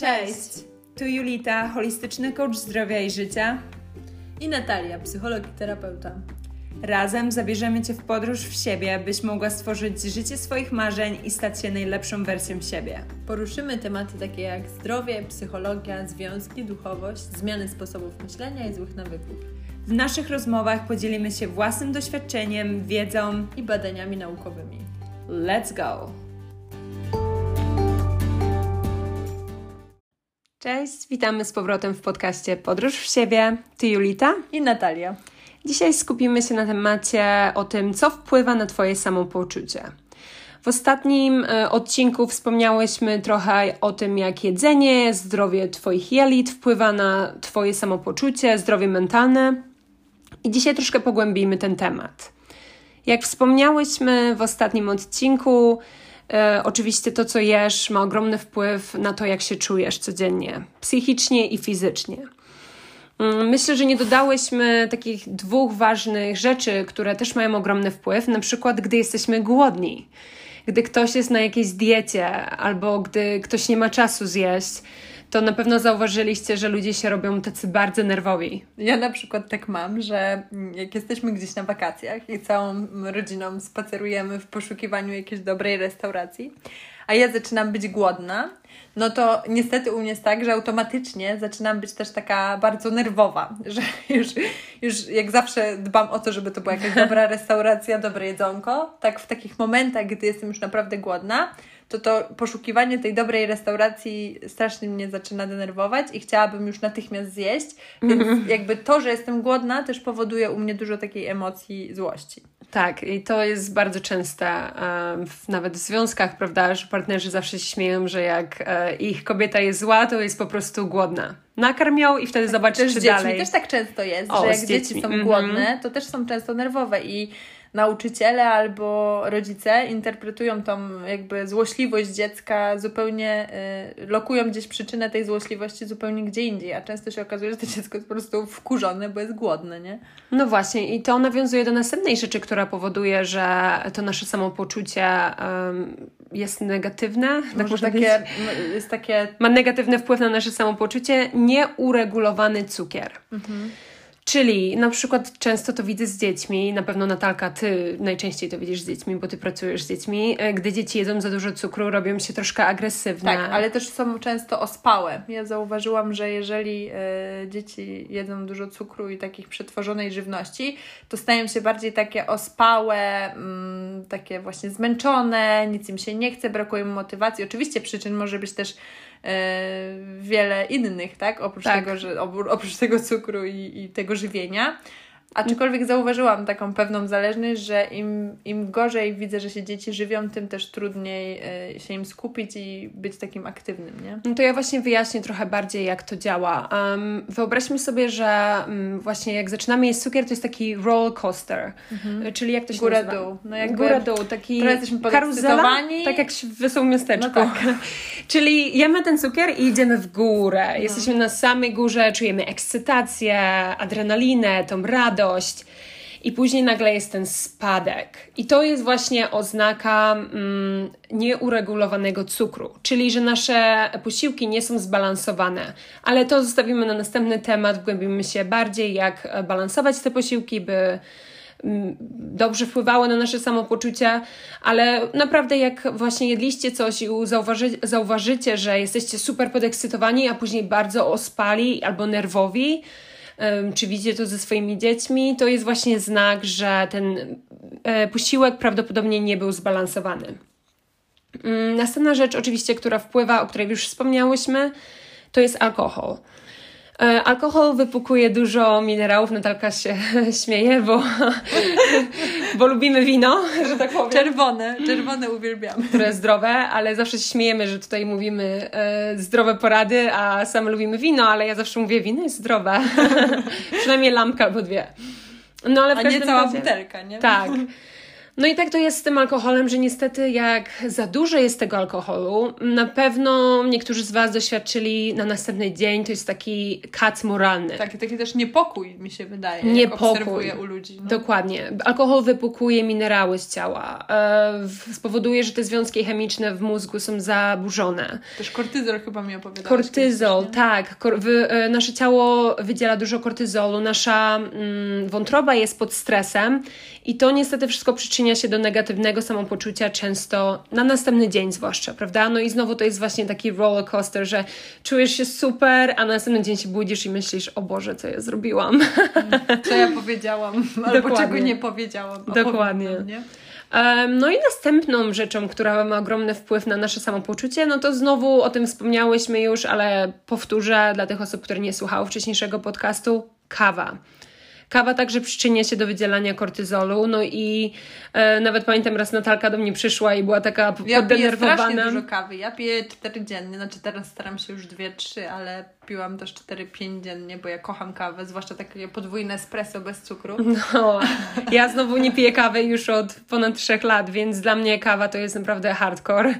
Cześć! Tu Julita, holistyczny coach zdrowia i życia. I Natalia, psycholog i terapeuta. Razem zabierzemy Cię w podróż w siebie, byś mogła stworzyć życie swoich marzeń i stać się najlepszą wersją siebie. Poruszymy tematy takie jak zdrowie, psychologia, związki, duchowość, zmiany sposobów myślenia i złych nawyków. W naszych rozmowach podzielimy się własnym doświadczeniem, wiedzą i badaniami naukowymi. Let's go! Cześć, witamy z powrotem w podcaście Podróż w siebie. Ty Julita i Natalia. Dzisiaj skupimy się na temacie o tym, co wpływa na Twoje samopoczucie. W ostatnim e, odcinku wspomniałyśmy trochę o tym, jak jedzenie, zdrowie Twoich jelit wpływa na Twoje samopoczucie, zdrowie mentalne. I dzisiaj troszkę pogłębimy ten temat. Jak wspomniałyśmy w ostatnim odcinku, E, oczywiście to, co jesz, ma ogromny wpływ na to, jak się czujesz codziennie, psychicznie i fizycznie. Mm, myślę, że nie dodałyśmy takich dwóch ważnych rzeczy, które też mają ogromny wpływ, na przykład gdy jesteśmy głodni, gdy ktoś jest na jakiejś diecie albo gdy ktoś nie ma czasu zjeść to na pewno zauważyliście, że ludzie się robią tacy bardzo nerwowi. Ja na przykład tak mam, że jak jesteśmy gdzieś na wakacjach i całą rodziną spacerujemy w poszukiwaniu jakiejś dobrej restauracji, a ja zaczynam być głodna, no to niestety u mnie jest tak, że automatycznie zaczynam być też taka bardzo nerwowa, że już, już jak zawsze dbam o to, żeby to była jakaś dobra restauracja, dobre jedzonko, tak w takich momentach, gdy jestem już naprawdę głodna, to to poszukiwanie tej dobrej restauracji strasznie mnie zaczyna denerwować i chciałabym już natychmiast zjeść, więc mm. jakby to, że jestem głodna też powoduje u mnie dużo takiej emocji złości. Tak, i to jest bardzo częste, w, nawet w związkach, prawda, że partnerzy zawsze się śmieją, że jak e, ich kobieta jest zła, to jest po prostu głodna. Nakarm ją i wtedy tak, zobaczysz, czy dziećmi dalej. też tak często jest, o, że jak dzieci są głodne, mm -hmm. to też są często nerwowe i nauczyciele albo rodzice interpretują tą jakby złośliwość dziecka zupełnie, y, lokują gdzieś przyczynę tej złośliwości zupełnie gdzie indziej, a często się okazuje, że to dziecko jest po prostu wkurzone, bo jest głodne, nie? No właśnie i to nawiązuje do następnej rzeczy, która powoduje, że to nasze samopoczucie um, jest negatywne. Tak Może takie, jest takie... Ma negatywny wpływ na nasze samopoczucie nieuregulowany cukier. Mhm. Czyli na przykład często to widzę z dziećmi, na pewno Natalka, ty najczęściej to widzisz z dziećmi, bo ty pracujesz z dziećmi, e, gdy dzieci jedzą za dużo cukru, robią się troszkę agresywne. Tak, ale też są często ospałe. Ja zauważyłam, że jeżeli y, dzieci jedzą dużo cukru i takich przetworzonej żywności, to stają się bardziej takie ospałe, mm, takie właśnie zmęczone, nic im się nie chce, brakuje im motywacji. Oczywiście przyczyn może być też wiele innych, tak? Oprócz, tak. Tego, że, oprócz tego cukru i, i tego żywienia. Aczkolwiek zauważyłam taką pewną zależność, że im, im gorzej widzę, że się dzieci żywią, tym też trudniej y, się im skupić i być takim aktywnym, nie? No to ja właśnie wyjaśnię trochę bardziej, jak to działa. Um, wyobraźmy sobie, że um, właśnie jak zaczynamy jeść cukier, to jest taki roller coaster, mhm. czyli jak to się Góra nazywa? dół. No jakby Góra dół, taki karuzela, tak jak w wesołym miasteczku. No tak. czyli jemy ten cukier i idziemy w górę. No. Jesteśmy na samej górze, czujemy ekscytację, adrenalinę, tą radość, radość. I później nagle jest ten spadek. I to jest właśnie oznaka mm, nieuregulowanego cukru, czyli że nasze posiłki nie są zbalansowane. Ale to zostawimy na następny temat, wgłębimy się bardziej, jak balansować te posiłki, by mm, dobrze wpływały na nasze samopoczucie, ale naprawdę jak właśnie jedliście coś i zauważy, zauważycie, że jesteście super podekscytowani, a później bardzo ospali albo nerwowi, czy widzicie to ze swoimi dziećmi, to jest właśnie znak, że ten e, posiłek prawdopodobnie nie był zbalansowany. Mm, następna rzecz, oczywiście, która wpływa, o której już wspomniałyśmy, to jest alkohol. E, alkohol wypukuje dużo minerałów, Natalka się śmieje, bo, bo lubimy wino, że tak powiem. Czerwone, czerwone uwielbiamy. Które zdrowe, ale zawsze się śmiejemy, że tutaj mówimy e, zdrowe porady, a same lubimy wino, ale ja zawsze mówię, wino jest zdrowe. Przynajmniej lampka albo dwie. No, ale w a nie cała razie... butelka, nie? Tak. No i tak to jest z tym alkoholem, że niestety jak za dużo jest tego alkoholu, na pewno niektórzy z Was doświadczyli na następny dzień, to jest taki kac moralny. Taki, taki też niepokój mi się wydaje, niepokój. u ludzi. No. Dokładnie. Alkohol wypukuje minerały z ciała, e, spowoduje, że te związki chemiczne w mózgu są zaburzone. Też kortyzol chyba mi opowiadałeś. Kortyzol, tak. Kor wy, e, nasze ciało wydziela dużo kortyzolu, nasza mm, wątroba jest pod stresem i to niestety wszystko przyczynia się do negatywnego samopoczucia, często na następny dzień zwłaszcza, prawda? No i znowu to jest właśnie taki roller coaster, że czujesz się super, a na następny dzień się budzisz i myślisz, o Boże, co ja zrobiłam. Co ja powiedziałam, albo Dokładnie. czego nie powiedziałam. Dokładnie. Nie? No i następną rzeczą, która ma ogromny wpływ na nasze samopoczucie, no to znowu o tym wspomniałyśmy już, ale powtórzę dla tych osób, które nie słuchały wcześniejszego podcastu, kawa. Kawa także przyczynia się do wydzielania kortyzolu, no i e, nawet pamiętam raz Natalka do mnie przyszła i była taka ja poddenerwowana. Ja piję dużo kawy, ja piję cztery dziennie, znaczy teraz staram się już dwie, trzy, ale piłam też 4-5 dziennie, bo ja kocham kawę, zwłaszcza takie podwójne espresso bez cukru. No, ja znowu nie piję kawy już od ponad 3 lat, więc dla mnie kawa to jest naprawdę hardcore.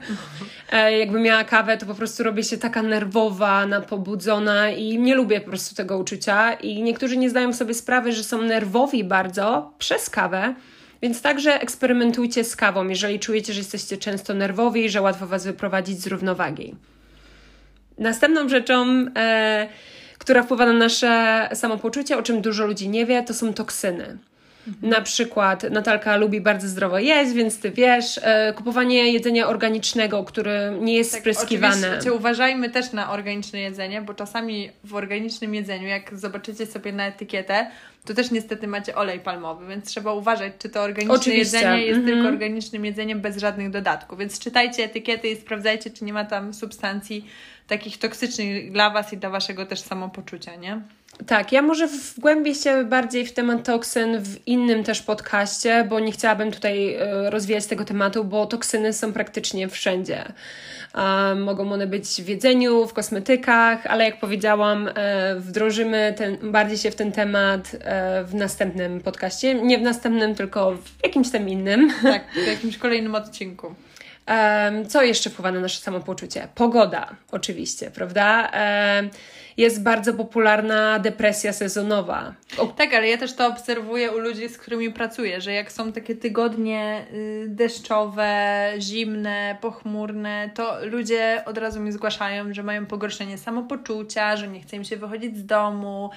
E, jakby miała kawę, to po prostu robię się taka nerwowa, napobudzona i nie lubię po prostu tego uczucia i niektórzy nie zdają sobie sprawy, że są nerwowi bardzo przez kawę, więc także eksperymentujcie z kawą, jeżeli czujecie, że jesteście często nerwowi że łatwo Was wyprowadzić z równowagi. Następną rzeczą, e, która wpływa na nasze samopoczucie, o czym dużo ludzi nie wie, to są toksyny. Mhm. Na przykład Natalka lubi bardzo zdrowo jeść, więc ty wiesz, e, kupowanie jedzenia organicznego, które nie jest tak, spryskiwane. Oczywiście uważajmy też na organiczne jedzenie, bo czasami w organicznym jedzeniu, jak zobaczycie sobie na etykietę, to też niestety macie olej palmowy, więc trzeba uważać, czy to organiczne Oczywiście. jedzenie jest -hmm. tylko organicznym jedzeniem bez żadnych dodatków. Więc czytajcie etykiety i sprawdzajcie, czy nie ma tam substancji takich toksycznych dla Was i dla Waszego też samopoczucia, nie? Tak, ja może wgłębię się bardziej w temat toksyn w innym też podcaście, bo nie chciałabym tutaj e, rozwijać tego tematu, bo toksyny są praktycznie wszędzie. mogą one być w jedzeniu, w kosmetykach, ale jak powiedziałam, e, wdrożymy ten, bardziej się w ten temat e, w następnym podcaście. Nie w następnym, tylko w jakimś tam innym. Tak, w jakimś kolejnym odcinku. Co jeszcze wpływa na nasze samopoczucie? Pogoda, oczywiście, prawda? Jest bardzo popularna depresja sezonowa. O... Tak, ale ja też to obserwuję u ludzi, z którymi pracuję, że jak są takie tygodnie y, deszczowe, zimne, pochmurne, to ludzie od razu mi zgłaszają, że mają pogorszenie samopoczucia, że nie chce im się wychodzić z domu,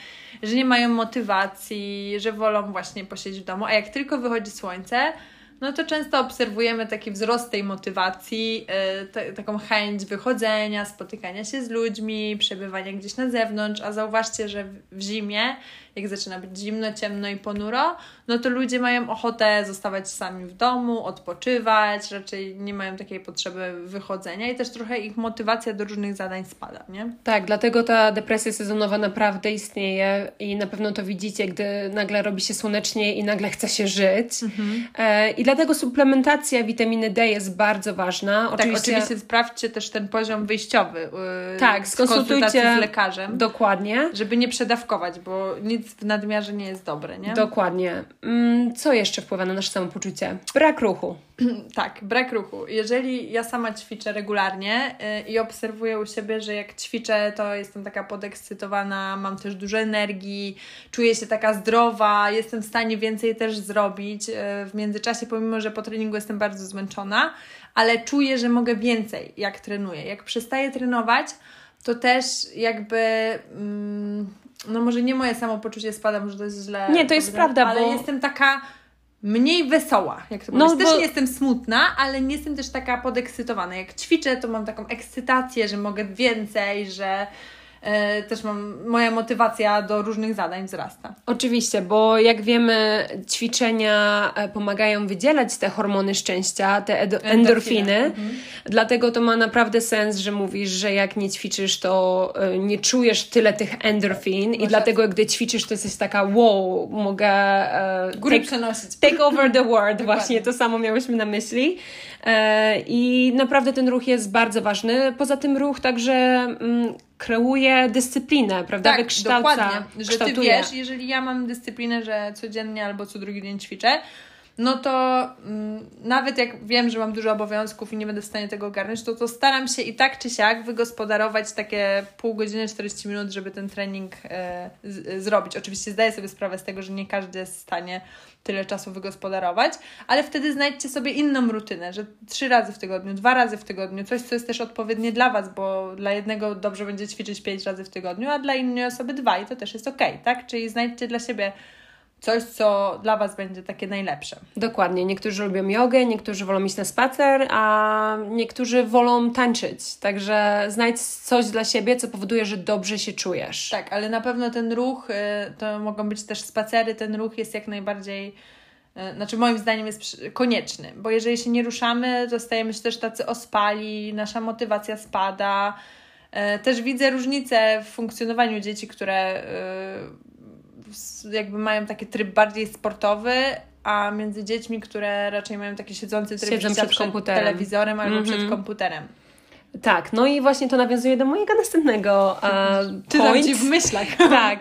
że nie mają motywacji, że wolą właśnie posiedzieć w domu. A jak tylko wychodzi słońce, no to często obserwujemy taki wzrost tej motywacji, yy, taką chęć wychodzenia, spotykania się z ludźmi, przebywania gdzieś na zewnątrz, a zauważcie, że w zimie jak zaczyna być zimno, ciemno i ponuro, no to ludzie mają ochotę zostawać sami w domu, odpoczywać, raczej nie mają takiej potrzeby wychodzenia i też trochę ich motywacja do różnych zadań spada, nie? Tak, dlatego ta depresja sezonowa naprawdę istnieje i na pewno to widzicie, gdy nagle robi się słonecznie i nagle chce się żyć. Mhm. E, I dlatego suplementacja witaminy D jest bardzo ważna. Tak, oczywiście, tak, oczywiście sprawdźcie też ten poziom wyjściowy. Yy, tak, skonsultujcie z lekarzem. Dokładnie. Żeby nie przedawkować, bo nic w nadmiarze nie jest dobre, nie? Dokładnie. Mm, co jeszcze wpływa na nasze samopoczucie? Brak ruchu. tak, brak ruchu. Jeżeli ja sama ćwiczę regularnie yy, i obserwuję u siebie, że jak ćwiczę, to jestem taka podekscytowana, mam też dużo energii, czuję się taka zdrowa, jestem w stanie więcej też zrobić. Yy, w międzyczasie, pomimo, że po treningu jestem bardzo zmęczona, ale czuję, że mogę więcej, jak trenuję. Jak przestaję trenować, to też jakby mm, no może nie moje samopoczucie spada, może to jest źle. Nie, to jest prawda, ale bo... jestem taka mniej wesoła, jak to no, Też nie jestem smutna, ale nie jestem też taka podekscytowana. Jak ćwiczę, to mam taką ekscytację, że mogę więcej, że też mam, moja motywacja do różnych zadań wzrasta. Oczywiście, bo jak wiemy, ćwiczenia e, pomagają wydzielać te hormony szczęścia, te endorfiny. Mhm. Dlatego to ma naprawdę sens, że mówisz, że jak nie ćwiczysz, to e, nie czujesz tyle tych endorfin i dlatego gdy ćwiczysz, to jesteś taka wow, mogę Góry take, przenosić. Take over the world, właśnie to samo miałyśmy na myśli. I naprawdę ten ruch jest bardzo ważny. Poza tym ruch także mm, kreuje dyscyplinę, prawda? Tak, Wykształca, dokładnie. Że kształtuje. ty wiesz, jeżeli ja mam dyscyplinę, że codziennie albo co drugi dzień ćwiczę, no to mm, nawet jak wiem, że mam dużo obowiązków i nie będę w stanie tego ogarnąć, to, to staram się i tak czy siak wygospodarować takie pół godziny, 40 minut, żeby ten trening e, z, zrobić. Oczywiście zdaję sobie sprawę z tego, że nie każdy jest w stanie tyle czasu wygospodarować, ale wtedy znajdźcie sobie inną rutynę, że trzy razy w tygodniu, dwa razy w tygodniu, coś, co jest też odpowiednie dla Was, bo dla jednego dobrze będzie ćwiczyć pięć razy w tygodniu, a dla innej osoby dwa i to też jest ok, tak? Czyli znajdźcie dla siebie coś, co dla Was będzie takie najlepsze. Dokładnie. Niektórzy lubią jogę, niektórzy wolą iść na spacer, a niektórzy wolą tańczyć. Także znajdź coś dla siebie, co powoduje, że dobrze się czujesz. Tak, ale na pewno ten ruch, y, to mogą być też spacery, ten ruch jest jak najbardziej y, znaczy moim zdaniem jest konieczny, bo jeżeli się nie ruszamy, to stajemy się też tacy ospali, nasza motywacja spada. Y, też widzę różnicę w funkcjonowaniu dzieci, które jakby mają taki tryb bardziej sportowy, a między dziećmi, które raczej mają taki siedzący tryb Siedzą przed, przed komputerem. telewizorem albo mm -hmm. przed mhm. komputerem. Tak, no i właśnie to nawiązuje do mojego następnego uh, point. Ci w myślach. Tak,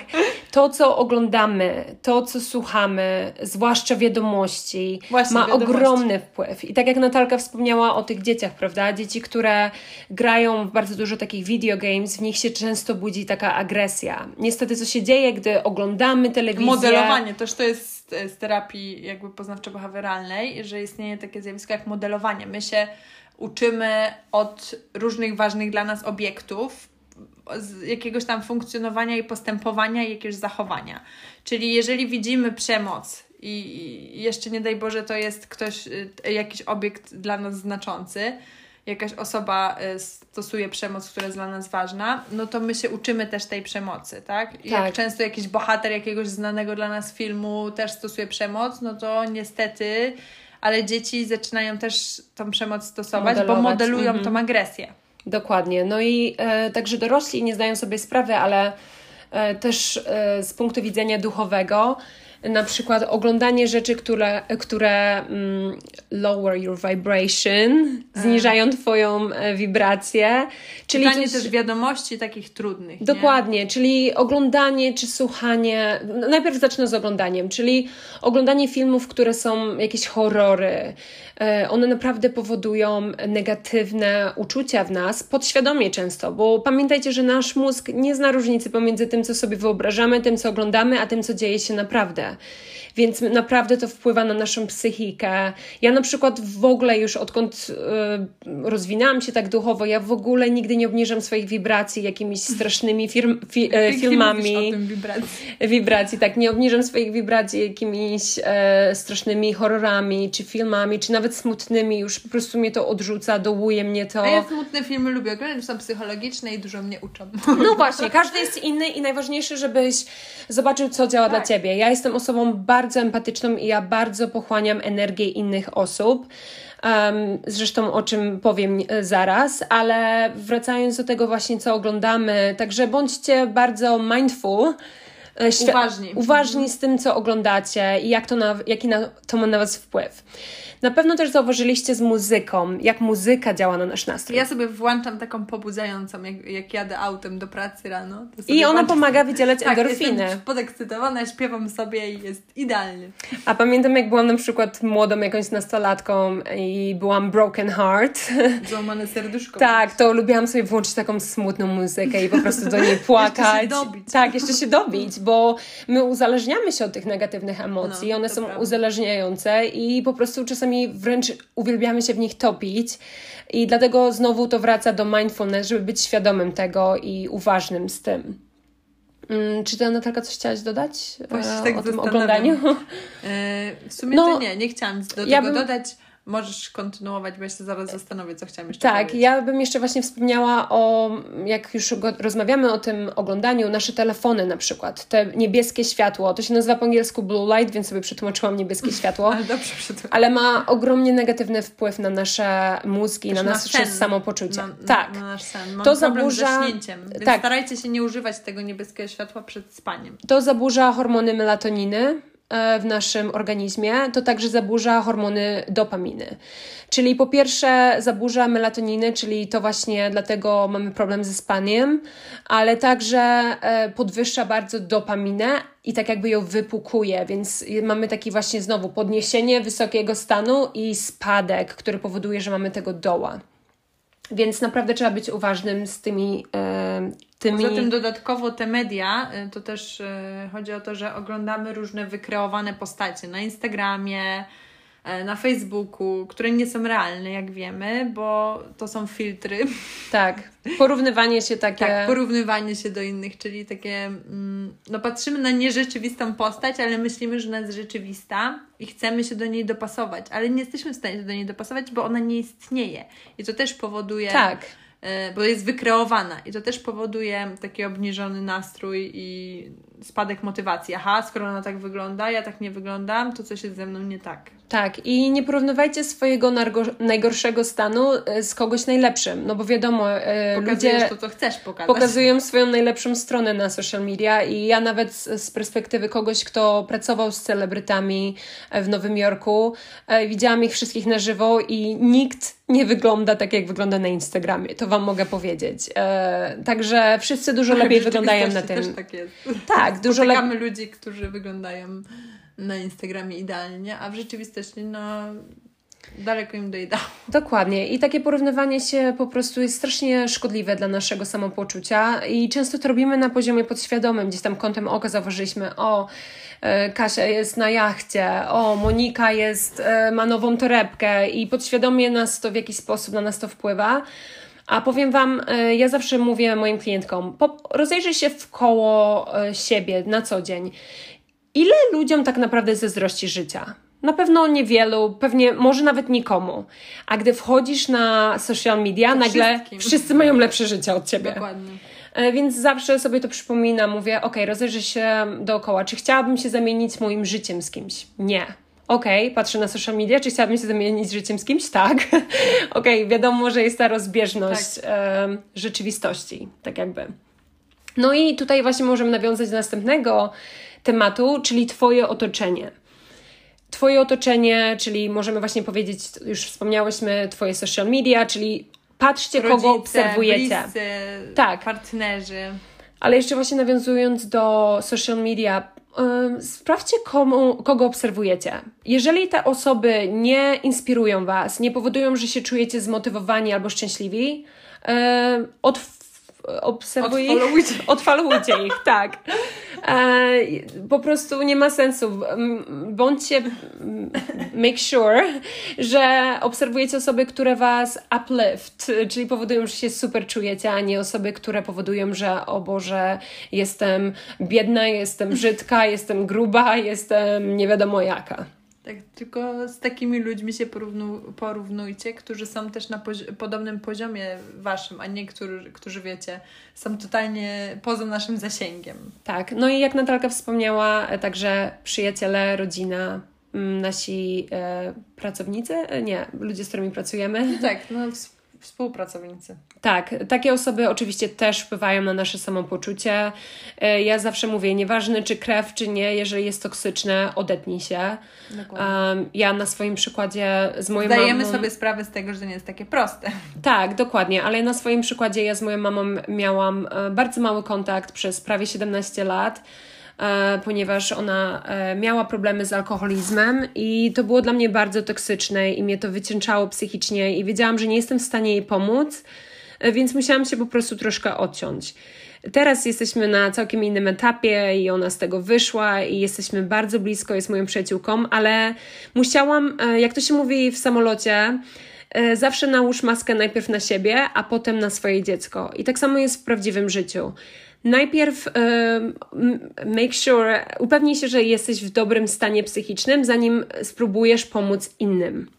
to co oglądamy, to co słuchamy, zwłaszcza wiadomości, właśnie, ma wiadomości. ogromny wpływ. I tak jak Natalka wspomniała o tych dzieciach, prawda? Dzieci, które grają w bardzo dużo takich video games, w nich się często budzi taka agresja. Niestety co się dzieje, gdy oglądamy telewizję... Modelowanie, też to jest z terapii jakby poznawczo-behawioralnej, że istnieje takie zjawisko jak modelowanie. My się uczymy od różnych ważnych dla nas obiektów, z jakiegoś tam funkcjonowania i postępowania i jakiegoś zachowania. Czyli jeżeli widzimy przemoc i jeszcze nie daj Boże to jest ktoś, y, jakiś obiekt dla nas znaczący, jakaś osoba y, stosuje przemoc, która jest dla nas ważna, no to my się uczymy też tej przemocy, tak? tak. Jak często jakiś bohater jakiegoś znanego dla nas filmu też stosuje przemoc, no to niestety ale dzieci zaczynają też tą przemoc stosować, Modelować. bo modelują mhm. tą agresję. Dokładnie. No i e, także dorośli nie zdają sobie sprawy, ale e, też e, z punktu widzenia duchowego na przykład oglądanie rzeczy, które, które um, lower your vibration, zniżają Twoją e, wibrację. Czyli Czytanie też wiadomości takich trudnych. Dokładnie, nie? czyli oglądanie czy słuchanie. No, najpierw zacznę z oglądaniem, czyli oglądanie filmów, które są jakieś horrory. E, one naprawdę powodują negatywne uczucia w nas, podświadomie często, bo pamiętajcie, że nasz mózg nie zna różnicy pomiędzy tym, co sobie wyobrażamy, tym, co oglądamy, a tym, co dzieje się naprawdę więc naprawdę to wpływa na naszą psychikę. Ja na przykład w ogóle już odkąd y, rozwinęłam się tak duchowo, ja w ogóle nigdy nie obniżam swoich wibracji jakimiś strasznymi firm, fi, e, filmami. wibracji. Wibracji, tak, nie obniżam swoich wibracji jakimiś e, strasznymi horrorami, czy filmami, czy nawet smutnymi, już po prostu mnie to odrzuca, dołuje mnie to. A ja smutne filmy lubię oglądać, są psychologiczne i dużo mnie uczą. No właśnie, każdy jest inny i najważniejsze, żebyś zobaczył, co działa tak. dla Ciebie. Ja jestem osobą bardzo empatyczną i ja bardzo pochłaniam energię innych osób. Um, zresztą o czym powiem e, zaraz, ale wracając do tego właśnie, co oglądamy, także bądźcie bardzo mindful. E, uważni. Uważni z tym, co oglądacie i jak to na, jaki na, to ma na Was wpływ. Na pewno też zauważyliście z muzyką, jak muzyka działa na nasz nastrój. Ja sobie włączam taką pobudzającą, jak, jak jadę autem do pracy rano. I ona pomaga wydzielać tak, endorfiny. Jestem podekscytowana, śpiewam sobie i jest idealnie. A pamiętam, jak byłam na przykład młodą jakąś nastolatką i byłam broken heart. Złamane serduszko. tak, to lubiłam sobie włączyć taką smutną muzykę i po prostu do niej płakać. jeszcze się dobić. Tak, jeszcze się dobić, bo my uzależniamy się od tych negatywnych emocji. No, one są prawda. uzależniające i po prostu czasami czasami wręcz uwielbiamy się w nich topić. I dlatego znowu to wraca do mindfulness, żeby być świadomym tego i uważnym z tym. Mm, czy ty, Natalka, coś chciałaś dodać Właśnie e, tak o tym oglądaniu? E, w sumie no, to nie, nie chciałam do ja tego bym... dodać Możesz kontynuować, bo ja się zaraz zastanowię, co chciałam jeszcze Tak, powiedzieć. ja bym jeszcze właśnie wspomniała o, jak już rozmawiamy o tym oglądaniu, nasze telefony na przykład, te niebieskie światło, to się nazywa po angielsku blue light, więc sobie przetłumaczyłam niebieskie światło. ale dobrze Ale ma ogromnie negatywny wpływ na nasze mózgi, na, na nasze samopoczucie. Na, tak. Na nasz sen. Mam to zaburza... więc tak. starajcie się nie używać tego niebieskiego światła przed spaniem. To zaburza hormony melatoniny, w naszym organizmie, to także zaburza hormony dopaminy. Czyli po pierwsze zaburza melatoniny, czyli to właśnie dlatego mamy problem ze spaniem, ale także e, podwyższa bardzo dopaminę i tak jakby ją wypukuje, więc mamy taki właśnie znowu podniesienie wysokiego stanu i spadek, który powoduje, że mamy tego doła. Więc naprawdę trzeba być uważnym z tymi. E, tymi... Poza tym dodatkowo te media, e, to też chodzi o to, że oglądamy różne wykreowane postacie na Instagramie, E, na Facebooku, które nie są realne, jak wiemy, bo to są filtry. Tak, porównywanie się takie. Tak, porównywanie się do innych, czyli takie, mm, no patrzymy na nierzeczywistą postać, ale myślimy, że ona jest rzeczywista i chcemy się do niej dopasować, ale nie jesteśmy w stanie się do niej dopasować, bo ona nie istnieje. I to też powoduje. Tak e, bo jest wykreowana i to też powoduje taki obniżony nastrój i spadek motywacji. Aha, skoro ona tak wygląda, ja tak nie wyglądam, to coś jest ze mną nie tak. Tak, i nie porównywajcie swojego najgorszego stanu e, z kogoś najlepszym, no bo wiadomo, e, Pokazujesz ludzie to, co chcesz pokazać. pokazują swoją najlepszą stronę na social media i ja nawet z, perspektywy kogoś, kto pracował z celebrytami e, w Nowym Jorku, widziałam ich wszystkich na żywo i nikt nie wygląda tak, jak wygląda na Instagramie, to Wam mogę powiedzieć. także wszyscy dużo lepiej wyglądają na tym. Też tak jest. Tak, dużo lepiej. ludzi, którzy wyglądają na Instagramie idealnie, a w rzeczywistości no daleko im do ideału. Dokładnie. I takie porównywanie się po prostu jest strasznie szkodliwe dla naszego samopoczucia i często to robimy na poziomie podświadomym. Gdzieś tam kątem oka zauważyliśmy, o, e, Kasia jest na jachcie, o, Monika jest, e, ma nową torebkę i podświadomie nas to w jakiś sposób na nas to wpływa. A powiem Wam, e, ja zawsze mówię moim klientkom, rozejrzyj się w koło siebie na co dzień. Ile ludziom tak naprawdę zazdrości życia? Na pewno niewielu, pewnie może nawet nikomu. A gdy wchodzisz na social media, to nagle wszystkim. wszyscy mają lepsze życie od ciebie. Dokładnie. E, więc zawsze sobie to przypominam, mówię, ok, rozejrzę się dookoła. Czy chciałabym się zamienić moim życiem z kimś? Nie. Okej, okay, patrzę na social media, czy chciałabym się zamienić życiem z kimś? Tak. Okej, okay, wiadomo, że jest ta rozbieżność tak. e, rzeczywistości, tak jakby. No i tutaj właśnie możemy nawiązać do następnego tematu, czyli Twoje otoczenie. Twoje otoczenie, czyli możemy właśnie powiedzieć, już wspomniałyśmy, Twoje social media, czyli patrzcie, Rodzice, kogo obserwujecie. Bliscy, tak. partnerzy. Ale jeszcze właśnie nawiązując do social media, yy, sprawdźcie, komu, kogo obserwujecie. Jeżeli te osoby nie inspirują Was, nie powodują, że się czujecie zmotywowani albo szczęśliwi, yy, od obserwuj ich. Odfollowujcie ich, tak. E, po prostu nie ma sensu. Bądźcie, make sure, że obserwujecie osoby, które was uplift, czyli powodują, że się super czujecie, a nie osoby, które powodują, że o Boże, jestem biedna, jestem brzydka, jestem gruba, jestem nie wiadomo jaka. Tak, tylko z takimi ludźmi się porównu, porównujcie, którzy są też na pozi podobnym poziomie waszym, a nie którzy, którzy wiecie, są totalnie poza naszym zasięgiem. Tak, no i jak Natalka wspomniała, e, także przyjaciele, rodzina, mm, nasi e, pracownicy, e, nie, ludzie, z którymi pracujemy. Tak, no współpracownicy. Tak, takie osoby oczywiście też wpływają na nasze samopoczucie. E, ja zawsze mówię, nieważne czy krew, czy nie, jeżeli jest toksyczne, odetnij się. Um, ja na swoim przykładzie z moją Zdajemy mamą... sobie sprawę z tego, że nie jest takie proste. Tak, dokładnie, ale na swoim przykładzie ja z moją mamą miałam e, bardzo mały kontakt przez prawie 17 lat. E, ponieważ ona e, miała problemy z alkoholizmem i to było dla mnie bardzo toksyczne i mnie to wycięczało psychicznie i wiedziałam, że nie jestem w stanie jej pomóc, e, więc musiałam się po prostu troszkę odciąć. Teraz jesteśmy na całkiem innym etapie i ona z tego wyszła i jesteśmy bardzo blisko, jest moją przyjaciółką, ale musiałam, jak to się mówi w samolocie, zawsze nałóż maskę najpierw na siebie, a potem na swoje dziecko. I tak samo jest w prawdziwym życiu najpierw make sure, upewnij się, że jesteś w dobrym stanie psychicznym, zanim spróbujesz pomóc innym.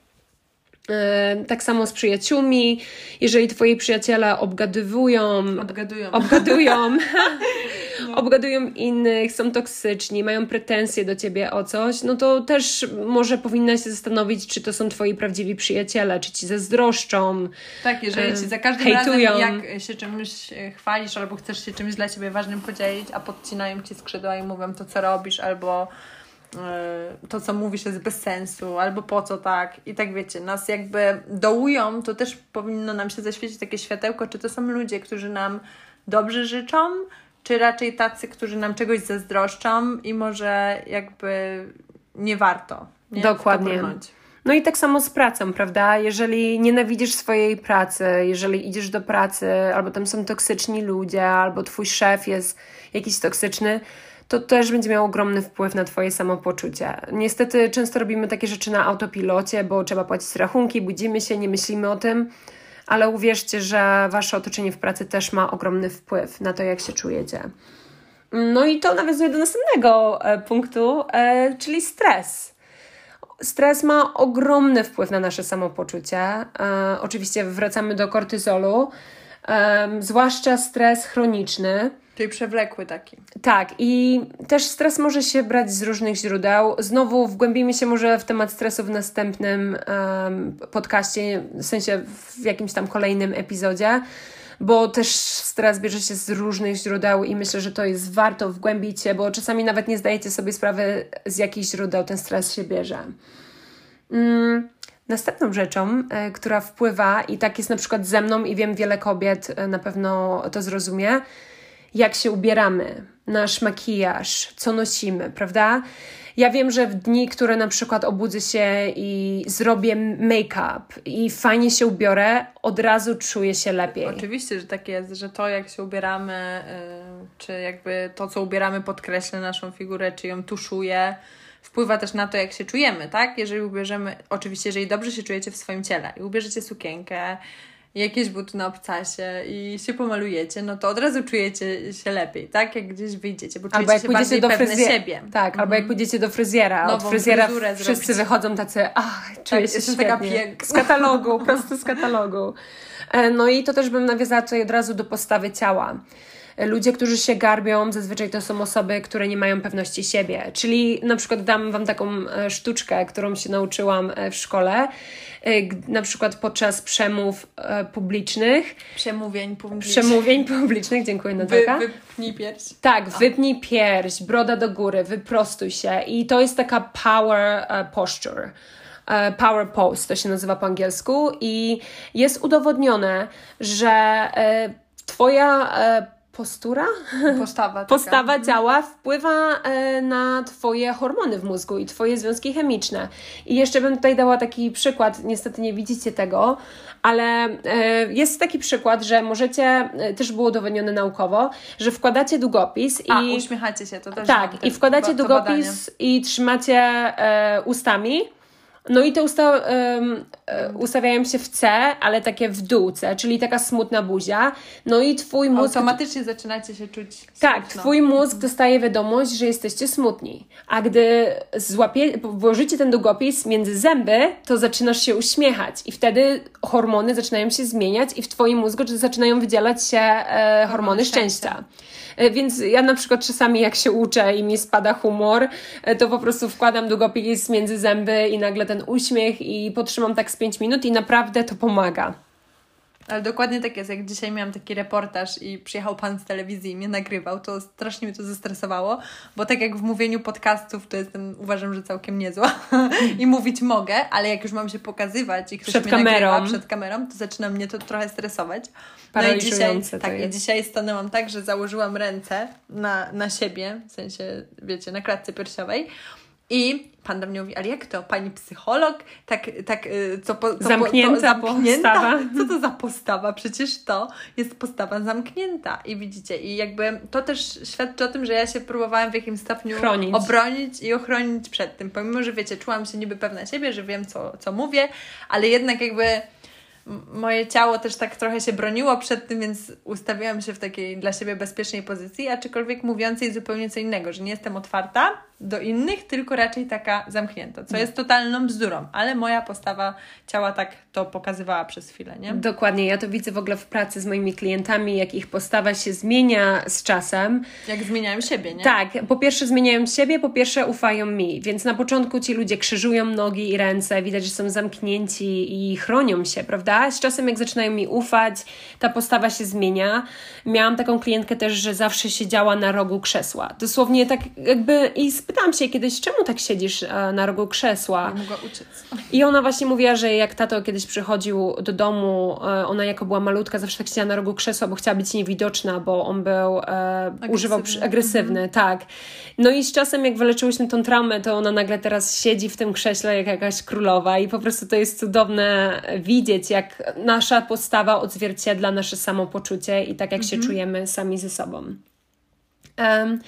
Tak samo z przyjaciółmi, jeżeli twoi przyjaciele obgadywują, obgadują, obgadują no. obgadują innych, są toksyczni, mają pretensje do ciebie o coś, no to też może powinnaś się zastanowić, czy to są twoi prawdziwi przyjaciele, czy ci zazdroszczą. Tak, jeżeli ci za każdym hejtują. razem jak się czymś e, chwalisz albo chcesz się czymś dla ciebie ważnym podzielić, a podcinają ci skrzydła i mówią to, co robisz, albo to, co mówi się jest bez sensu, albo po co tak. I tak wiecie, nas jakby dołują, to też powinno nam się zaświecić takie światełko, czy to są ludzie, którzy nam dobrze życzą, czy raczej tacy, którzy nam czegoś zazdroszczą i może jakby nie warto. Nie? Dokładnie. No i tak samo z pracą, prawda? Jeżeli nienawidzisz swojej pracy, jeżeli idziesz do pracy, albo tam są toksyczni ludzie, albo twój szef jest jakiś toksyczny, to też będzie miało ogromny wpływ na Twoje samopoczucie. Niestety często robimy takie rzeczy na autopilocie, bo trzeba płacić rachunki, budzimy się, nie myślimy o tym, ale uwierzcie, że Wasze otoczenie w pracy też ma ogromny wpływ na to, jak się czujecie. No i to nawiązuje do następnego e, punktu, e, czyli stres. Stres ma ogromny wpływ na nasze samopoczucie. E, oczywiście wracamy do kortyzolu, zwłaszcza stres chroniczny. Czyli przewlekły taki. Tak, i też stres może się brać z różnych źródeł. Znowu wgłębimy się może w temat stresu w następnym um, podcaście, w sensie w jakimś tam kolejnym epizodzie, bo też stres bierze się z różnych źródeł i myślę, że to jest warto wgłębić się, bo czasami nawet nie zdajecie sobie sprawy, z jakich źródeł ten stres się bierze. Mm. Następną rzeczą, e, która wpływa, i tak jest na przykład ze mną, i wiem, wiele kobiet e, na pewno to zrozumie, jak się ubieramy, nasz makijaż, co nosimy, prawda? Ja wiem, że w dni, które na przykład obudzę się i zrobię make-up i fajnie się ubiorę, od razu czuję się lepiej. Oczywiście, że tak jest, że to jak się ubieramy, yy, czy jakby to, co ubieramy, podkreśla naszą figurę, czy ją tuszuje, wpływa też na to, jak się czujemy, tak? Jeżeli ubierzemy, oczywiście, jeżeli dobrze się czujecie w swoim ciele i ubierzecie sukienkę, jakieś buty na obcasie i się pomalujecie, no to od razu czujecie się lepiej, tak? Jak gdzieś wyjdziecie, bo czujecie albo jak się pójdziecie do fryzjera, siebie. Tak, mhm. albo jak mhm. pójdziecie do fryzjera, Nową od fryzjera wszyscy zrobić. wychodzą tacy, ach, czuję tak, się świetnie. taka piękna. Z katalogu, po prostu z katalogu. E, no i to też bym nawiązała tutaj od razu do postawy ciała. Ludzie, którzy się garbią, zazwyczaj to są osoby, które nie mają pewności siebie. Czyli na przykład dam Wam taką e, sztuczkę, którą się nauczyłam e, w szkole, e, na przykład podczas przemów publicznych. Przemówień publicznych. Przemówień publicznych, dziękuję Natalka. Wy, wypnij pierś. Tak, wypnij pierś, broda do góry, wyprostuj się i to jest taka power posture power pose, to się nazywa po angielsku i jest udowodnione, że Twoja postura? Postawa. Taka. Postawa mhm. ciała wpływa e, na Twoje hormony w mózgu i Twoje związki chemiczne. I jeszcze bym tutaj dała taki przykład, niestety nie widzicie tego, ale e, jest taki przykład, że możecie, e, też było udowodnione naukowo, że wkładacie długopis i... A, uśmiechacie się, to też Tak, i wkładacie długopis i trzymacie ustami no i te usta um, ustawiają się w C, ale takie w dół C, czyli taka smutna buzia. No i twój mózg... Automatycznie zaczynacie się czuć Tak, smutno. twój mózg dostaje wiadomość, że jesteście smutni. A gdy złapie, włożycie ten długopis między zęby, to zaczynasz się uśmiechać i wtedy hormony zaczynają się zmieniać i w twoim mózgu zaczynają wydzielać się e, hormony, hormony szczęścia. szczęścia. E, więc ja na przykład czasami jak się uczę i mi spada humor, e, to po prostu wkładam długopis między zęby i nagle ten uśmiech i potrzymam tak z 5 minut i naprawdę to pomaga. Ale dokładnie tak jest. Jak dzisiaj miałam taki reportaż i przyjechał pan z telewizji i mnie nagrywał, to strasznie mnie to zestresowało, bo tak jak w mówieniu podcastów, to jestem, uważam, że całkiem niezła i mówić mogę, ale jak już mam się pokazywać i ktoś przed mnie kamerą. nagrywa przed kamerą, to zaczyna mnie to trochę stresować. No i dzisiaj, tak, i dzisiaj stanęłam tak, że założyłam ręce na, na siebie, w sensie, wiecie, na klatce piersiowej i pan do mnie mówi, ale jak to? Pani psycholog? Tak, tak y, co, po, co zamknięta, po, zamknięta postawa. Co to za postawa? Przecież to jest postawa zamknięta. I widzicie, i jakby to też świadczy o tym, że ja się próbowałam w jakimś stopniu Chronić. obronić i ochronić przed tym. Pomimo, że wiecie, czułam się niby pewna siebie, że wiem, co, co mówię, ale jednak jakby moje ciało też tak trochę się broniło przed tym, więc ustawiłam się w takiej dla siebie bezpiecznej pozycji, aczkolwiek mówiącej zupełnie co innego, że nie jestem otwarta do innych, tylko raczej taka zamknięta, co jest totalną bzdurą, ale moja postawa ciała tak to pokazywała przez chwilę, nie? Dokładnie, ja to widzę w ogóle w pracy z moimi klientami, jak ich postawa się zmienia z czasem. Jak zmieniają siebie, nie? Tak, po pierwsze zmieniają siebie, po pierwsze ufają mi, więc na początku ci ludzie krzyżują nogi i ręce, widać, że są zamknięci i chronią się, prawda? Z czasem jak zaczynają mi ufać, ta postawa się zmienia. Miałam taką klientkę też, że zawsze siedziała na rogu krzesła. Dosłownie tak jakby i z spytałam się kiedyś, czemu tak siedzisz e, na rogu krzesła? Nie mogła uciec. I ona właśnie mówiła, że jak tato kiedyś przychodził do domu, e, ona jako była malutka, zawsze tak siedziała na rogu krzesła, bo chciała być niewidoczna, bo on był, e, agresywny. używał agresywny, mhm. tak. No i z czasem, jak wyleczyłyśmy tą traumę, to ona nagle teraz siedzi w tym krześle jak jakaś królowa i po prostu to jest cudowne widzieć, jak nasza postawa odzwierciedla nasze samopoczucie i tak jak mhm. się czujemy sami ze sobą. Um,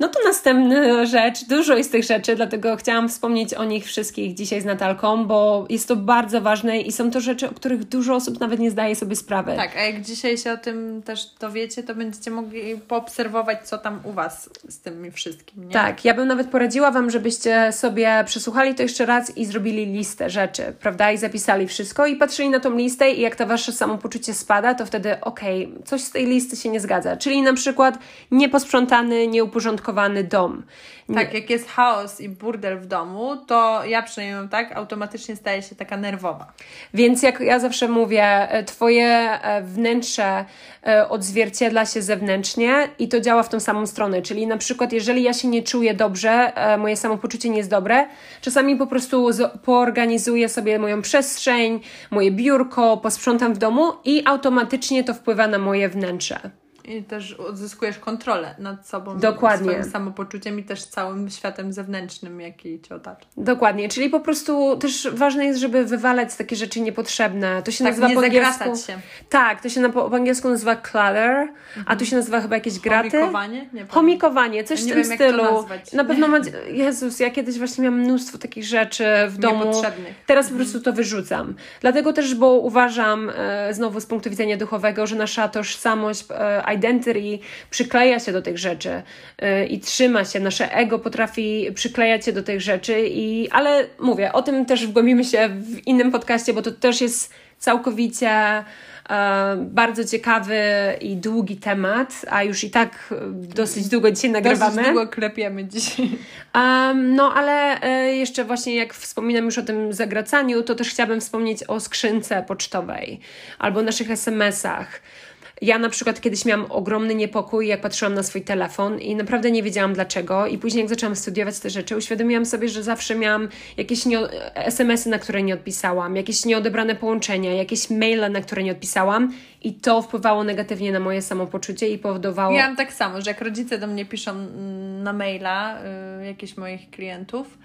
no to następna rzecz, dużo jest tych rzeczy, dlatego chciałam wspomnieć o nich wszystkich dzisiaj z Natalką, bo jest to bardzo ważne i są to rzeczy, o których dużo osób nawet nie zdaje sobie sprawy. Tak, a jak dzisiaj się o tym też dowiecie, to będziecie mogli poobserwować, co tam u Was z tym wszystkim. Nie? Tak, ja bym nawet poradziła Wam, żebyście sobie przesłuchali to jeszcze raz i zrobili listę rzeczy, prawda? I zapisali wszystko i patrzyli na tą listę i jak to Wasze samopoczucie spada, to wtedy okej, okay, coś z tej listy się nie zgadza. Czyli na przykład nieposprzątany, nieuporządkowany uporządkowany dom. Nie. Tak, jak jest chaos i burdel w domu, to ja przynajmniej tak, automatycznie staję się taka nerwowa. Więc jak ja zawsze mówię, e, Twoje e, wnętrze e, odzwierciedla się zewnętrznie i to działa w tą samą stronę. Czyli na przykład, jeżeli ja się nie czuję dobrze, moje samopoczucie nie jest dobre, czasami po prostu poorganizuję sobie moją przestrzeń, moje biurko, posprzątam w domu i automatycznie to wpływa na moje wnętrze. I też odzyskujesz kontrolę nad sobą, Dokładnie. swoim samopoczuciem i też całym światem zewnętrznym, jaki cię otacza. Dokładnie, czyli po prostu też ważne jest, żeby wywalać takie rzeczy niepotrzebne. To się tak, nazywa nie po angielsku. Się. Tak, to się na, po, po angielsku nazywa clutter, mhm. a tu się nazywa chyba jakieś graty. Chomikowanie? Nie Chomikowanie, coś ja w tym wiem, stylu. Na pewno ma, Jezus, ja kiedyś właśnie miałam mnóstwo takich rzeczy w domu. Teraz po prostu to wyrzucam. Dlatego też, bo uważam e, znowu z punktu widzenia duchowego, że nasza tożsamość e, identity przykleja się do tych rzeczy yy, i trzyma się, nasze ego potrafi przyklejać się do tych rzeczy, i, ale mówię, o tym też wgłębimy się w innym podcaście, bo to też jest całkowicie E, bardzo ciekawy i długi temat, a już i tak dosyć długo dzisiaj nagrywamy. Dosyć długo klepiemy dzisiaj. Um, no ale e, jeszcze właśnie jak wspominam już o tym zagracaniu, to też chciałabym wspomnieć o skrzynce pocztowej albo naszych SMS-ach. Ja na przykład kiedyś miałam ogromny niepokój, jak patrzyłam na swój telefon i naprawdę nie wiedziałam dlaczego. I później, jak zaczęłam studiować te rzeczy, uświadomiłam sobie, że zawsze miałam jakieś nie, SMS-y, na które nie odpisałam, jakieś nieodebrane połączenia, jakieś maile, na które nie odpisałam. I to wpływało negatywnie na moje samopoczucie i powodowało. Ja mam tak samo, że jak rodzice do mnie piszą mm, na maila y, jakichś moich klientów,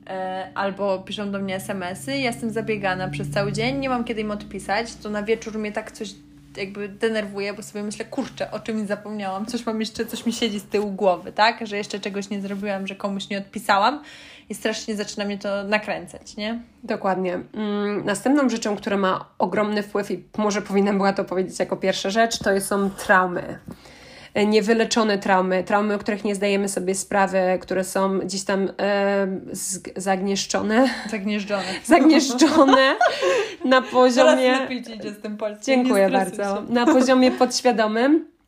y, albo piszą do mnie SMS-y, ja jestem zabiegana przez cały dzień, nie mam kiedy im odpisać, to na wieczór mnie tak coś jakby denerwuję, bo sobie myślę, kurczę, o czymś zapomniałam, coś mam jeszcze, coś mi siedzi z tyłu głowy, tak? Że jeszcze czegoś nie zrobiłam, że komuś nie odpisałam i strasznie zaczyna mnie to nakręcać, nie? Dokładnie. Mm, następną rzeczą, która ma ogromny wpływ i może powinnam była to powiedzieć jako pierwsza rzecz, to są traumy. E, niewyleczone traumy, traumy, o których nie zdajemy sobie sprawy, które są gdzieś tam e, zagnieszczone. Zagnieżdżone. Zagnieszczone na poziomie... Teraz lepiej idzie z tym polskim. Dziękuję bardzo. Się. Na poziomie podświadomym.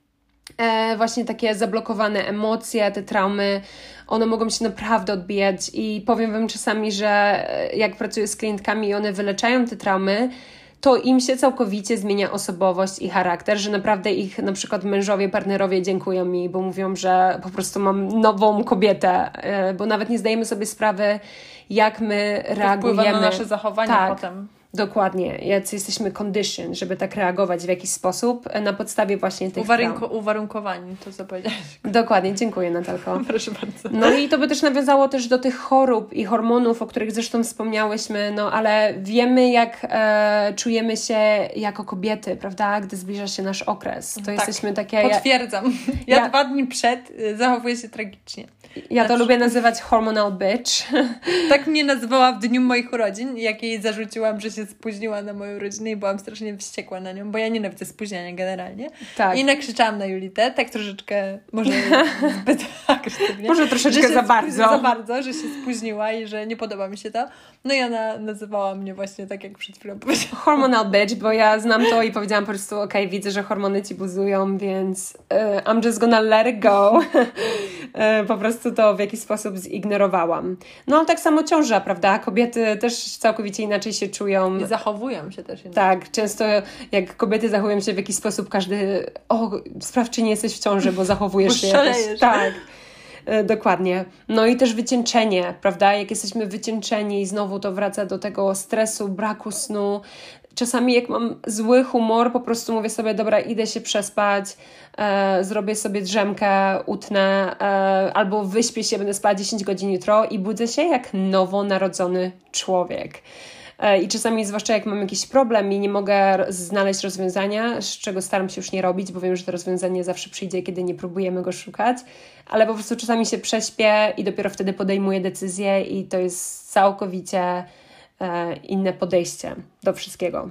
E, właśnie takie zablokowane emocje, te traumy, one mogą się naprawdę odbijać i powiem Wam czasami, że e, jak pracuję z klientkami i one wyleczają te traumy, to im się całkowicie zmienia osobowość i charakter, że naprawdę ich na przykład mężowie, partnerowie dziękują mi, bo mówią, że po prostu mam nową kobietę, e, bo nawet nie zdajemy sobie sprawy, jak my to reagujemy. na nasze zachowanie tak. potem. Dokładnie, jacy jesteśmy condition, żeby tak reagować w jakiś sposób e, na podstawie właśnie tych Uwarunko, Uwarunkowani, to co powiedziałeś. Dokładnie, dziękuję Natalko. Proszę bardzo. No i to by też nawiązało też do tych chorób i hormonów, o których zresztą wspomniałyśmy, no ale wiemy jak e, czujemy się jako kobiety, prawda, gdy zbliża się nasz okres. To tak, jesteśmy takie... Potwierdzam. Ja, ja dwa dni przed y, zachowuję się tragicznie. Ja to lubię nazywać hormonal bitch. Tak mnie nazywała w dniu moich urodzin, jak jej zarzuciłam, że się spóźniła na moją rodzinę i byłam strasznie wściekła na nią, bo ja nienawidzę spóźniania generalnie. Tak. I nakrzyczałam na Julitę, tak troszeczkę, może zbyt agresywnie. Może troszeczkę za bardzo. Za bardzo, że się spóźniła i że nie podoba mi się to. No i ona nazywała mnie właśnie tak, jak przed chwilą powiedziałam. Hormonal bitch, bo ja znam to i powiedziałam po prostu, okej, okay, widzę, że hormony ci buzują, więc uh, I'm just gonna let it go. uh, po prostu prostu to w jakiś sposób zignorowałam. No tak samo ciąża, prawda? Kobiety też całkowicie inaczej się czują. I zachowują się też inaczej. Tak, często jak kobiety zachowują się w jakiś sposób, każdy, o, sprawdź czy nie jesteś w ciąży, bo zachowujesz się jakoś. Tak. E, dokładnie. No i też wycieńczenie, prawda? Jak jesteśmy wycieńczeni, znowu to wraca do tego stresu, braku snu. Czasami, jak mam zły humor, po prostu mówię sobie, dobra, idę się przespać, e, zrobię sobie drzemkę, utnę, e, albo wyśpię się, będę spała 10 godzin jutro i budzę się jak nowonarodzony człowiek. E, I czasami, zwłaszcza jak mam jakiś problem i nie mogę znaleźć rozwiązania, z czego staram się już nie robić, bo wiem, że to rozwiązanie zawsze przyjdzie, kiedy nie próbujemy go szukać, ale po prostu czasami się prześpię i dopiero wtedy podejmuję decyzję, i to jest całkowicie inne podejście do wszystkiego.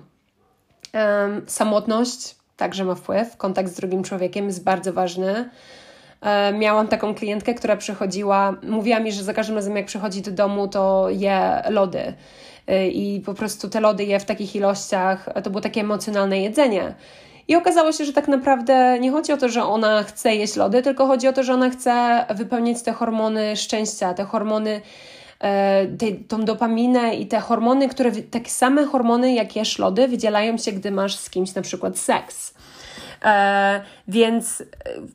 Samotność także ma wpływ. Kontakt z drugim człowiekiem jest bardzo ważny. E, miałam taką klientkę, która przychodziła, mówiła mi, że za każdym razem jak przychodzi do domu, to je lody. Y, i po prostu te lody je w takich ilościach, to było takie emocjonalne jedzenie. I okazało się, że tak naprawdę nie chodzi o to, że ona chce jeść lody, tylko chodzi o to, że ona chce wypełniać te hormony szczęścia, te hormony, e, te, tą dopaminę i te hormony, które, takie same hormony jak jesz lody, wydzielają się, gdy masz z kimś na przykład seks. E, więc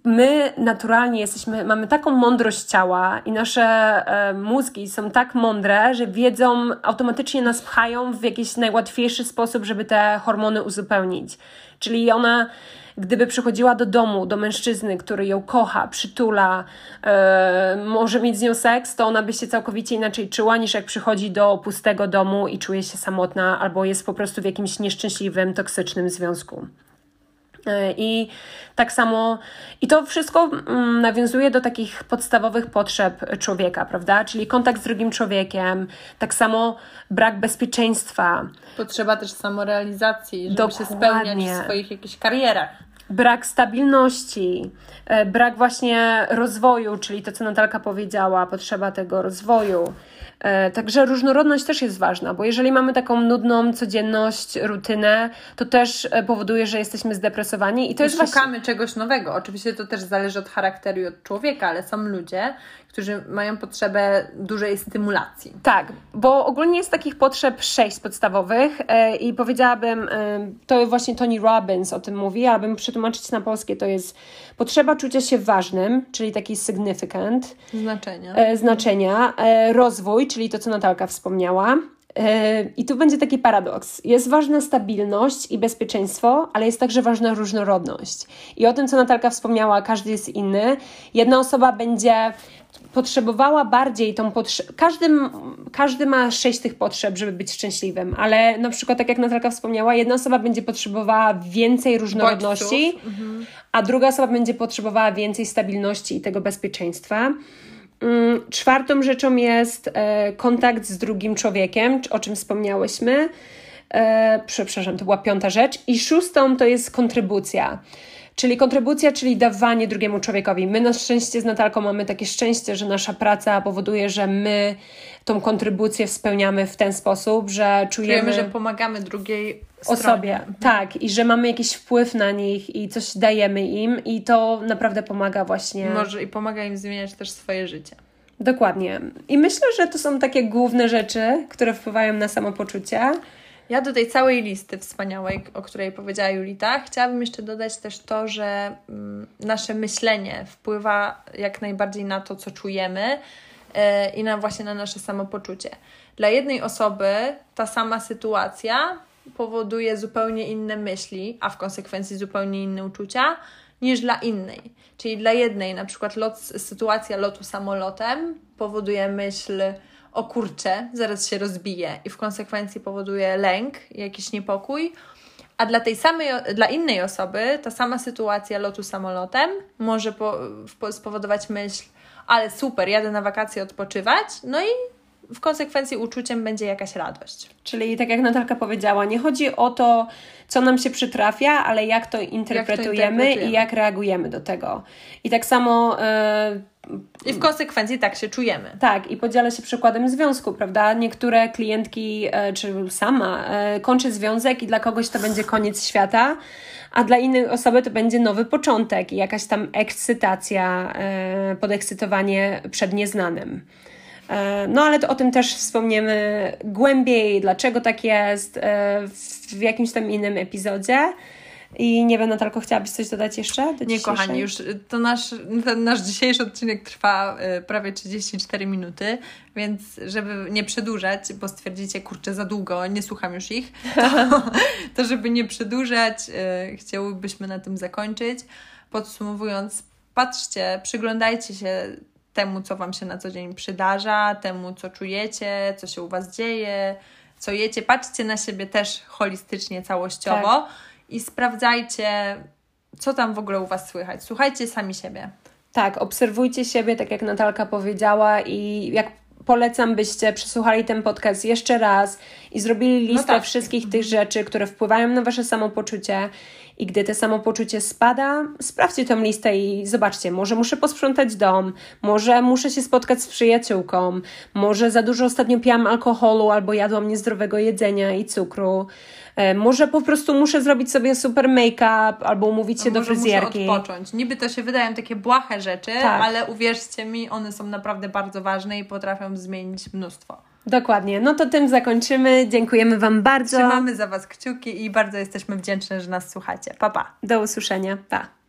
my naturalnie jesteśmy, mamy taką mądrość ciała i nasze e, mózgi są tak mądre, że wiedzą, automatycznie nas pchają w jakiś najłatwiejszy sposób, żeby te hormony uzupełnić. Czyli ona gdyby przychodziła do domu, do mężczyzny, który ją kocha, przytula, e, może mieć z nią seks, to ona by się całkowicie inaczej czuła, niż jak przychodzi do pustego domu i czuje się samotna, albo jest po prostu w jakimś nieszczęśliwym, toksycznym związku. E, I tak samo, i to wszystko mm, nawiązuje do takich podstawowych potrzeb człowieka, prawda? Czyli kontakt z drugim człowiekiem, tak samo brak bezpieczeństwa. Potrzeba też samorealizacji, żeby Dokładnie. się spełniać w swoich jakichś karierach. Brak stabilności, e, brak właśnie rozwoju, czyli to, co Natalka powiedziała, potrzeba tego rozwoju. E, także różnorodność też jest ważna, bo jeżeli mamy taką nudną codzienność, rutynę, to też e, powoduje, że jesteśmy zdepresowani i to I jest szukamy właśnie... czegoś nowego. Oczywiście to też zależy od charakteru i od człowieka, ale są ludzie, którzy mają potrzebę dużej stymulacji. Tak, bo ogólnie jest takich potrzeb sześć podstawowych e, i powiedziałabym, to właśnie Tony Robbins o tym mówi, abym przetłumaczyć na polskie, to jest potrzeba czucia się ważnym, czyli taki significant. Znaczenia. Znaczenia, rozwój, czyli to, co Natalka wspomniała. E, I tu będzie taki paradoks. Jest ważna stabilność i bezpieczeństwo, ale jest także ważna różnorodność. I o tym, co Natalka wspomniała, każdy jest inny. Jedna osoba będzie potrzebowała bardziej tą potrzebę. Każdy, każdy ma sześć tych potrzeb, żeby być szczęśliwym, ale na przykład, tak jak Natalka wspomniała, jedna osoba będzie potrzebowała więcej różnorodności, mhm. a druga osoba będzie potrzebowała więcej stabilności i tego bezpieczeństwa. Mm, czwartą rzeczą jest e, kontakt z drugim człowiekiem, o czym wspomniałyśmy. E, przepraszam, to była piąta rzecz. I szóstą to jest kontrybucja. Czyli kontrybucja, czyli dawanie drugiemu człowiekowi. My na szczęście z Natalką mamy takie szczęście, że nasza praca powoduje, że my tą kontrybucję spełniamy w ten sposób, że czujemy, czujemy że pomagamy drugiej osobie. Mhm. Tak, i że mamy jakiś wpływ na nich i coś dajemy im i to naprawdę pomaga właśnie. Może i pomaga im zmieniać też swoje życie. Dokładnie. I myślę, że to są takie główne rzeczy, które wpływają na samopoczucie. Ja do tej całej listy wspaniałej, o której powiedziała Julita, chciałabym jeszcze dodać też to, że mm, nasze myślenie wpływa jak najbardziej na to, co czujemy yy, i na właśnie na nasze samopoczucie. Dla jednej osoby ta sama sytuacja powoduje zupełnie inne myśli, a w konsekwencji zupełnie inne uczucia niż dla innej. Czyli dla jednej na przykład lot, sytuacja lotu samolotem powoduje myśl o kurczę, zaraz się rozbije i w konsekwencji powoduje lęk, jakiś niepokój, a dla tej samej, dla innej osoby ta sama sytuacja lotu samolotem może po, spowodować myśl, ale super, jadę na wakacje odpoczywać, no i w konsekwencji uczuciem będzie jakaś radość. Czyli tak jak Natalka powiedziała, nie chodzi o to, co nam się przytrafia, ale jak to interpretujemy, jak to interpretujemy. i jak reagujemy do tego. I tak samo. Yy, I w konsekwencji tak się czujemy. Tak, i podzielę się przykładem związku, prawda? Niektóre klientki, e, czy sama, e, kończy związek i dla kogoś to będzie koniec świata, a dla innej osoby to będzie nowy początek i jakaś tam ekscytacja, podekscytowanie przed nieznanym. E, no ale to o tym też wspomniemy głębiej, dlaczego tak jest e, w jakimś tam innym epizodzie. I nie wiem, Natalko, chciałabyś coś dodać jeszcze? nie, kochani, już to nasz, ten nasz dzisiejszy odcinek trwa y, prawie 34 minuty, więc żeby nie przedłużać, bo stwierdzicie, kurczę, za długo, nie słucham już ich, to, to żeby nie przedłużać, y, chciałybyśmy na tym zakończyć. Podsumowując, patrzcie, przyglądajcie się temu, co Wam się na co dzień przydarza, temu, co czujecie, co się u Was dzieje, co jecie. Patrzcie na siebie też holistycznie, całościowo tak. i sprawdzajcie, co tam w ogóle u Was słychać. Słuchajcie sami siebie. Tak, obserwujcie siebie, tak jak Natalka powiedziała, i jak polecam, byście przesłuchali ten podcast jeszcze raz i zrobili no listę no tak. wszystkich tych rzeczy, które wpływają na Wasze samopoczucie i gdy to samopoczucie spada, sprawdźcie tą listę i zobaczcie, może muszę posprzątać dom, może muszę się spotkać z przyjaciółką, może za dużo ostatnio piłam alkoholu albo jadłam niezdrowego jedzenia i cukru. E, może po prostu muszę zrobić sobie super make-up albo umówić się do fryzjerki. Muszę odpocząć. Niby to się wydają takie błahe rzeczy, tak. ale uwierzcie mi, one są naprawdę bardzo ważne i potrafią zmienić mnóstwo. Dokładnie. No to tym zakończymy. Dziękujemy Wam bardzo. Trzymamy za Was kciuki i bardzo jesteśmy wdzięczne, że nas słuchacie. Pa, pa. Do usłyszenia. Pa.